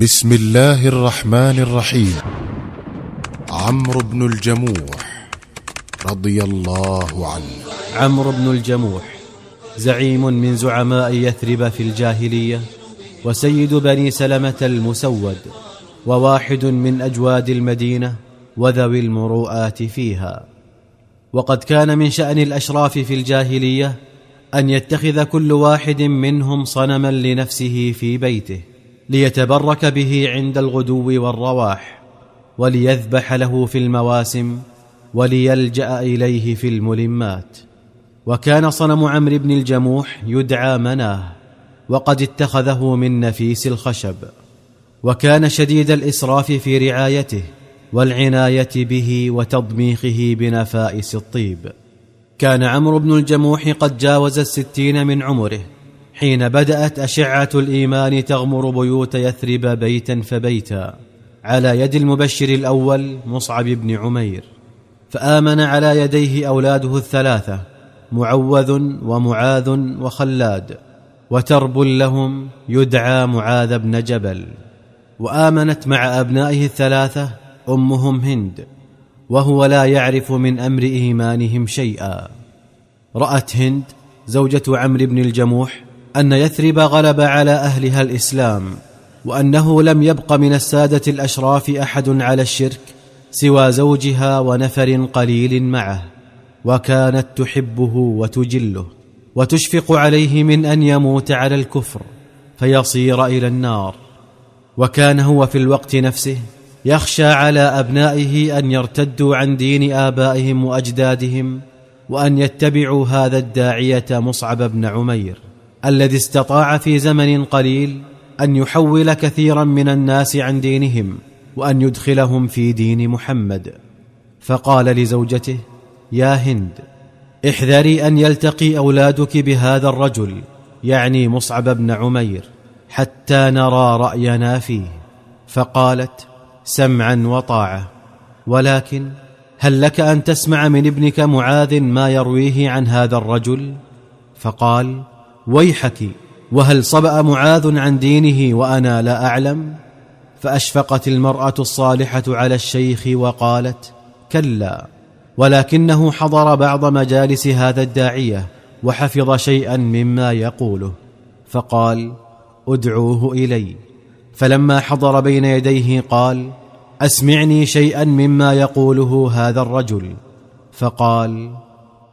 بسم الله الرحمن الرحيم عمرو بن الجموح رضي الله عنه عمرو بن الجموح زعيم من زعماء يثرب في الجاهليه وسيد بني سلمه المسود وواحد من اجواد المدينة وذوي المروءات فيها وقد كان من شان الاشراف في الجاهليه ان يتخذ كل واحد منهم صنما لنفسه في بيته ليتبرك به عند الغدو والرواح وليذبح له في المواسم وليلجأ إليه في الملمات. وكان صنم عمرو بن الجموح يدعى مناه وقد اتخذه من نفيس الخشب. وكان شديد الإسراف في رعايته والعناية به وتضميخه بنفائس الطيب. كان عمرو بن الجموح قد جاوز الستين من عمره حين بدأت أشعة الإيمان تغمر بيوت يثرب بيتا فبيتا على يد المبشر الأول مصعب بن عمير فآمن على يديه أولاده الثلاثة معوذ ومعاذ وخلاد وترب لهم يدعى معاذ بن جبل وآمنت مع أبنائه الثلاثة أمهم هند وهو لا يعرف من أمر إيمانهم شيئا. رأت هند زوجة عمرو بن الجموح أن يثرب غلب على أهلها الإسلام وأنه لم يبق من السادة الأشراف أحد على الشرك سوى زوجها ونفر قليل معه وكانت تحبه وتجله وتشفق عليه من أن يموت على الكفر فيصير إلى النار. وكان هو في الوقت نفسه يخشى على أبنائه أن يرتدوا عن دين آبائهم وأجدادهم وأن يتبعوا هذا الداعية مصعب بن عمير. الذي استطاع في زمن قليل أن يحول كثيرا من الناس عن دينهم وأن يدخلهم في دين محمد. فقال لزوجته يا هند احذري أن يلتقي أولادك بهذا الرجل يعني مصعب بن عمير حتى نرى رأينا فيه. فقالت سمعا وطاعة ولكن هل لك أن تسمع من ابنك معاذ ما يرويه عن هذا الرجل؟ فقال ويحك وهل صبأ معاذ عن دينه وأنا لا أعلم؟ فأشفقت المرأة الصالحة على الشيخ وقالت كلا ولكنه حضر بعض مجالس هذا الداعية وحفظ شيئا مما يقوله فقال ادعوه إلي. فلما حضر بين يديه قال أسمعني شيئا مما يقوله هذا الرجل. فقال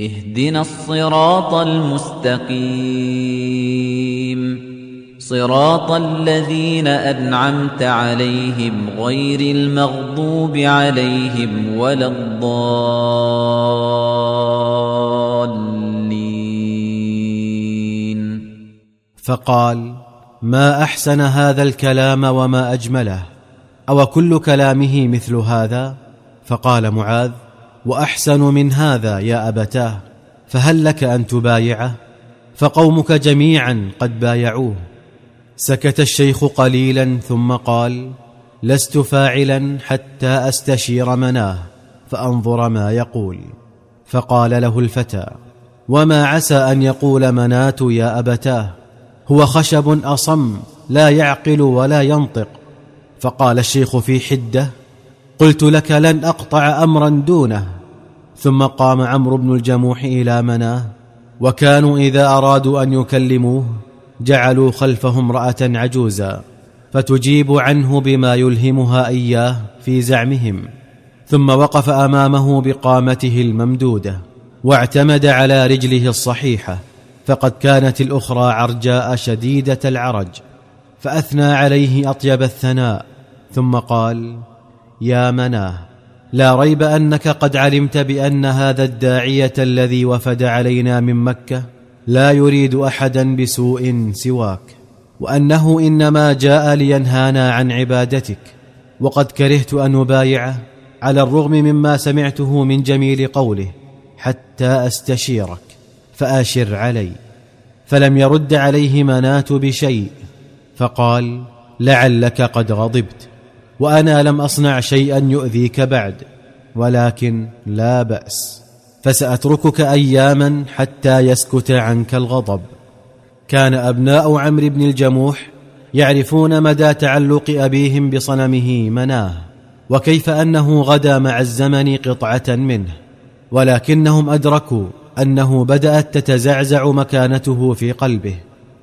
اهدنا الصراط المستقيم. صراط الذين أنعمت عليهم غير المغضوب عليهم ولا الضالين. فقال ما أحسن هذا الكلام وما أجمله؟ أو كل كلامه مثل هذا؟ فقال معاذ وأحسن من هذا يا أبتاه فهل لك أن تبايعه؟ فقومك جميعا قد بايعوه. سكت الشيخ قليلا ثم قال لست فاعلا حتى أستشير مناه فأنظر ما يقول. فقال له الفتى وما عسى أن يقول مناه يا أبتاه هو خشب أصم لا يعقل ولا ينطق. فقال الشيخ في حدة قلت لك لن أقطع امرا دونه. ثم قام عمرو بن الجموح إلى مناه وكانوا إذا أرادوا أن يكلموه جعلوا خلفه امراه عجوزا فتجيب عنه بما يلهمها إياه في زعمهم ثم وقف أمامه بقامته الممدودة واعتمد على رجله الصحيحة فقد كانت الأخرى عرجاء شديدة العرج فأثنى عليه أطيب الثناء ثم قال يا مناه لا ريب أنك قد علمت بأن هذا الداعية الذي وفد علينا من مكة لا يريد أحدا بسوء سواك وأنه إنما جاء لينهانا عن عبادتك وقد كرهت أن أبايعه على الرغم مما سمعته من جميل قوله حتى أستشيرك فأشر علي فلم يرد عليه مناه بشيء فقال لعلك قد غضبت. وأنا لم أصنع شيئا يؤذيك بعد ولكن لا بأس. فسأتركك اياما حتى يسكت عنك الغضب. كان أبناء عمرو بن الجموح يعرفون مدى تعلق أبيهم بصنمه مناه وكيف أنه غدا مع الزمن قطعة منه. ولكنهم أدركوا أنه بدأت تتزعزع مكانته في قلبه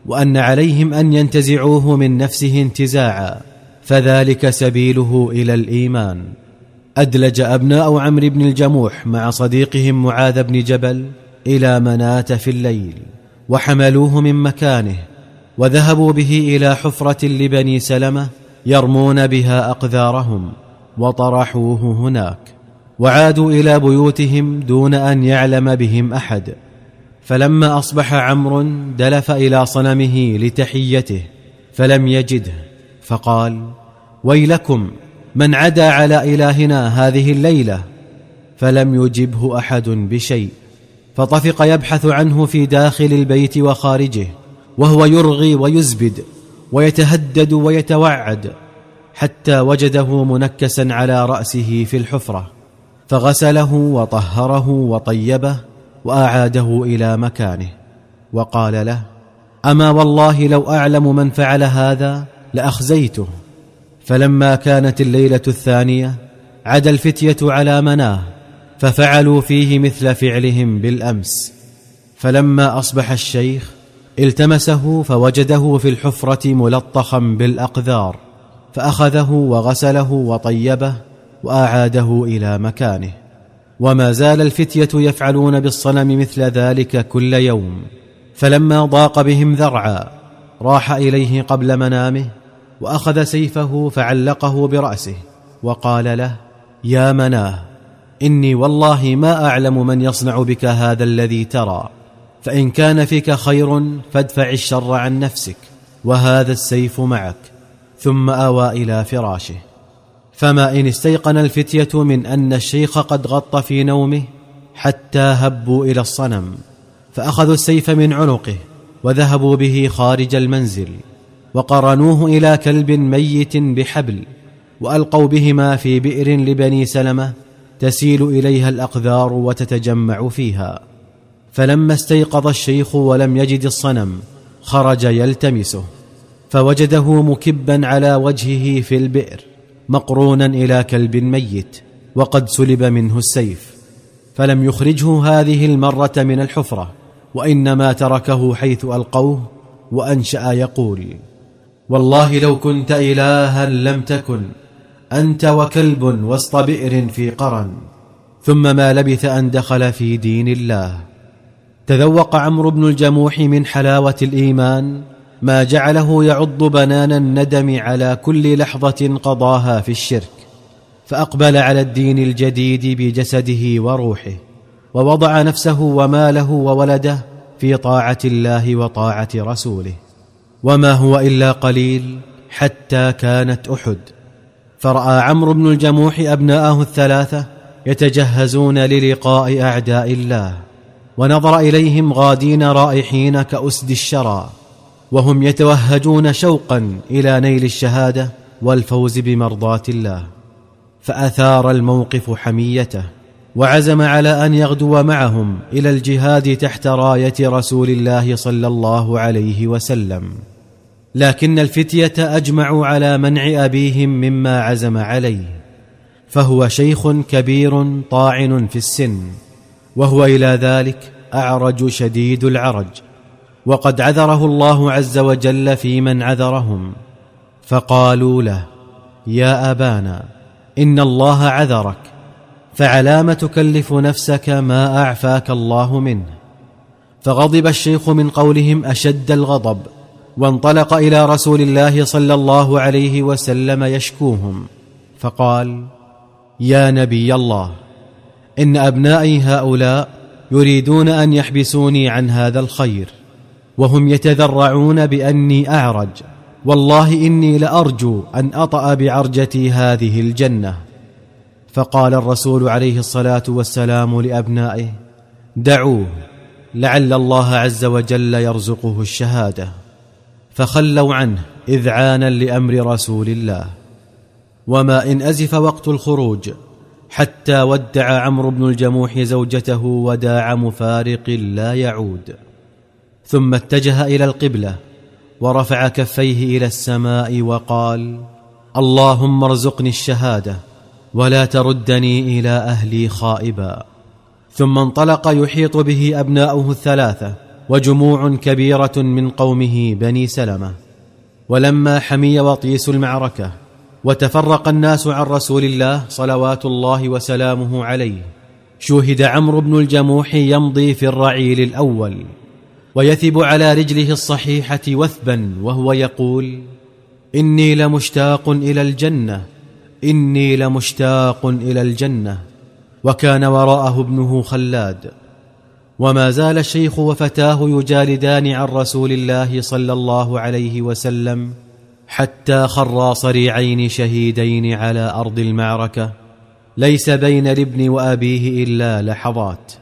وأن عليهم أن ينتزعوه من نفسه انتزاعا. فذلك سبيله إلى الإيمان. أدلج أبناء عمرو بن الجموح مع صديقهم معاذ بن جبل إلى مناة في الليل وحملوه من مكانه وذهبوا به إلى حفرة لبني سلمة يرمون بها أقذارهم وطرحوه هناك. وعادوا إلى بيوتهم دون أن يعلم بهم أحد. فلما أصبح عمرو دلف إلى صنمه لتحيته فلم يجده. فقال ويلكم من عدا على إلهنا هذه الليلة فلم يجبه أحد بشيء. فطفق يبحث عنه في داخل البيت وخارجه وهو يرغي ويزبد ويتهدد ويتوعد حتى وجده منكسا على رأسه في الحفرة فغسله وطهره وطيبه وأعاده إلى مكانه وقال له أما والله لو أعلم من فعل هذا لأخزيته. فلما كانت الليلة الثانية عدا الفتية على مناه ففعلوا فيه مثل فعلهم بالأمس. فلما أصبح الشيخ التمسه فوجده في الحفرة ملطخا بالأقذار فأخذه وغسله وطيبه وأعاده إلى مكانه. وما زال الفتية يفعلون بالصنم مثل ذلك كل يوم. فلما ضاق بهم ذرعا راح إليه قبل منامه وأخذ سيفه فعلقه برأسه وقال له يا مناه إني والله ما أعلم من يصنع بك هذا الذي ترى فإن كان فيك خير فادفع الشر عن نفسك وهذا السيف معك ثم آوى إلى فراشه. فما إن استيقن الفتية من أن الشيخ قد غط في نومه حتى هبوا إلى الصنم فأخذوا السيف من عنقه وذهبوا به خارج المنزل. وقرنوه إلى كلب ميت بحبل وألقوا بهما في بئر لبني سلمة تسيل إليها الأقذار وتتجمع فيها. فلما استيقظ الشيخ ولم يجد الصنم خرج يلتمسه. فوجده مكبا على وجهه في البئر مقرونا إلى كلب ميت وقد سلب منه السيف. فلم يخرجه هذه المرة من الحفرة وإنما تركه حيث ألقوه وأنشأ يقول والله لو كنت إلها لم تكن أنت وكلب وسط بئر في قرن. ثم ما لبث أن دخل في دين الله. تذوق عمرو بن الجموح من حلاوة الإيمان. ما جعله يعض بنان الندم على كل لحظة قضاها في الشرك. فأقبل على الدين الجديد بجسده وروحه. ووضع نفسه وماله وولده في طاعة الله وطاعة رسوله. وما هو إلا قليل حتى كانت أحد. فرأى عمرو بن الجموح أبناءه الثلاثة يتجهزون للقاء أعداء الله ونظر إليهم غادين رائحين كأسد الشرى وهم يتوهجون شوقا إلى نيل الشهادة والفوز بمرضاة الله. فأثار الموقف حميته وعزم على أن يغدو معهم إلى الجهاد تحت راية رسول الله صلى الله عليه وسلم. لكن الفتية أجمعوا على منع أبيهم مما عزم عليه فهو شيخ كبير طاعن في السن وهو إلى ذلك أعرج شديد العرج وقد عذره الله عز وجل في من عذرهم فقالوا له يا أبانا إن الله عذرك فعلام تكلف نفسك ما أعفاك الله منه. فغضب الشيخ من قولهم أشد الغضب وانطلق إلى رسول الله صلى الله عليه وسلم يشكوهم فقال يا نبي الله إن أبنائي هؤلاء يريدون أن يحبسوني عن هذا الخير وهم يتذرعون بأني أعرج والله إني لأرجو أن أطأ بعرجتي هذه الجنة. فقال الرسول عليه الصلاة والسلام لأبنائه دعوه لعل الله عز وجل يرزقه الشهادة. فخلوا عنه إذعانا لأمر رسول الله. وما إن أزف وقت الخروج حتى ودع عمرو بن الجموح زوجته وداع مفارق لا يعود. ثم اتجه إلى القبلة ورفع كفيه إلى السماء وقال اللهم ارزقني الشهادة ولا تردني إلى أهلي خائبا. ثم انطلق يحيط به أبناؤه الثلاثة وجموع كبيرة من قومه بني سلمة. ولما حمي وطيس المعركة وتفرق الناس عن رسول الله صلوات الله وسلامه عليه شوهد عمرو بن الجموح يمضي في الرعيل الأول ويثب على رجله الصحيحة وثبا وهو يقول إني لمشتاق إلى الجنة إني لمشتاق إلى الجنة وكان وراءه ابنه خلاد. وما زال الشيخ وفتاه يجالدان عن رسول الله صلى الله عليه وسلم حتى خرا صريعين شهيدين على أرض المعركة ليس بين الابن وأبيه إلا لحظات.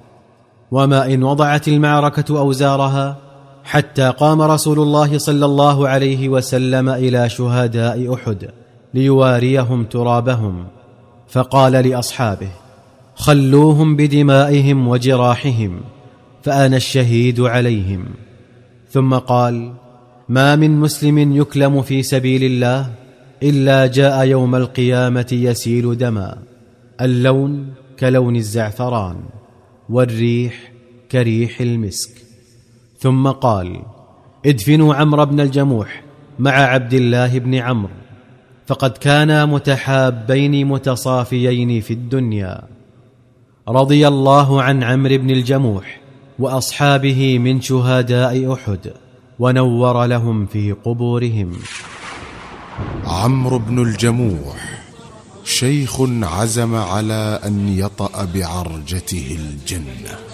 وما إن وضعت المعركة أوزارها حتى قام رسول الله صلى الله عليه وسلم إلى شهداء أحد ليواريهم ترابهم فقال لأصحابه خلوهم بدمائهم وجراحهم. فانا الشهيد عليهم. ثم قال ما من مسلم يكلم في سبيل الله إلا جاء يوم القيامة يسيل دما. اللون كلون الزعفران والريح كريح المسك. ثم قال ادفنوا عمرو بن الجموح مع عبد الله بن عمرو فقد كانا متحابين متصافيين في الدنيا. رضي الله عن عمرو بن الجموح وأصحابه من شهداء أحد ونور لهم في قبورهم. عمرو بن الجموح شيخ عزم على أن يطأ بعرجته الجنة.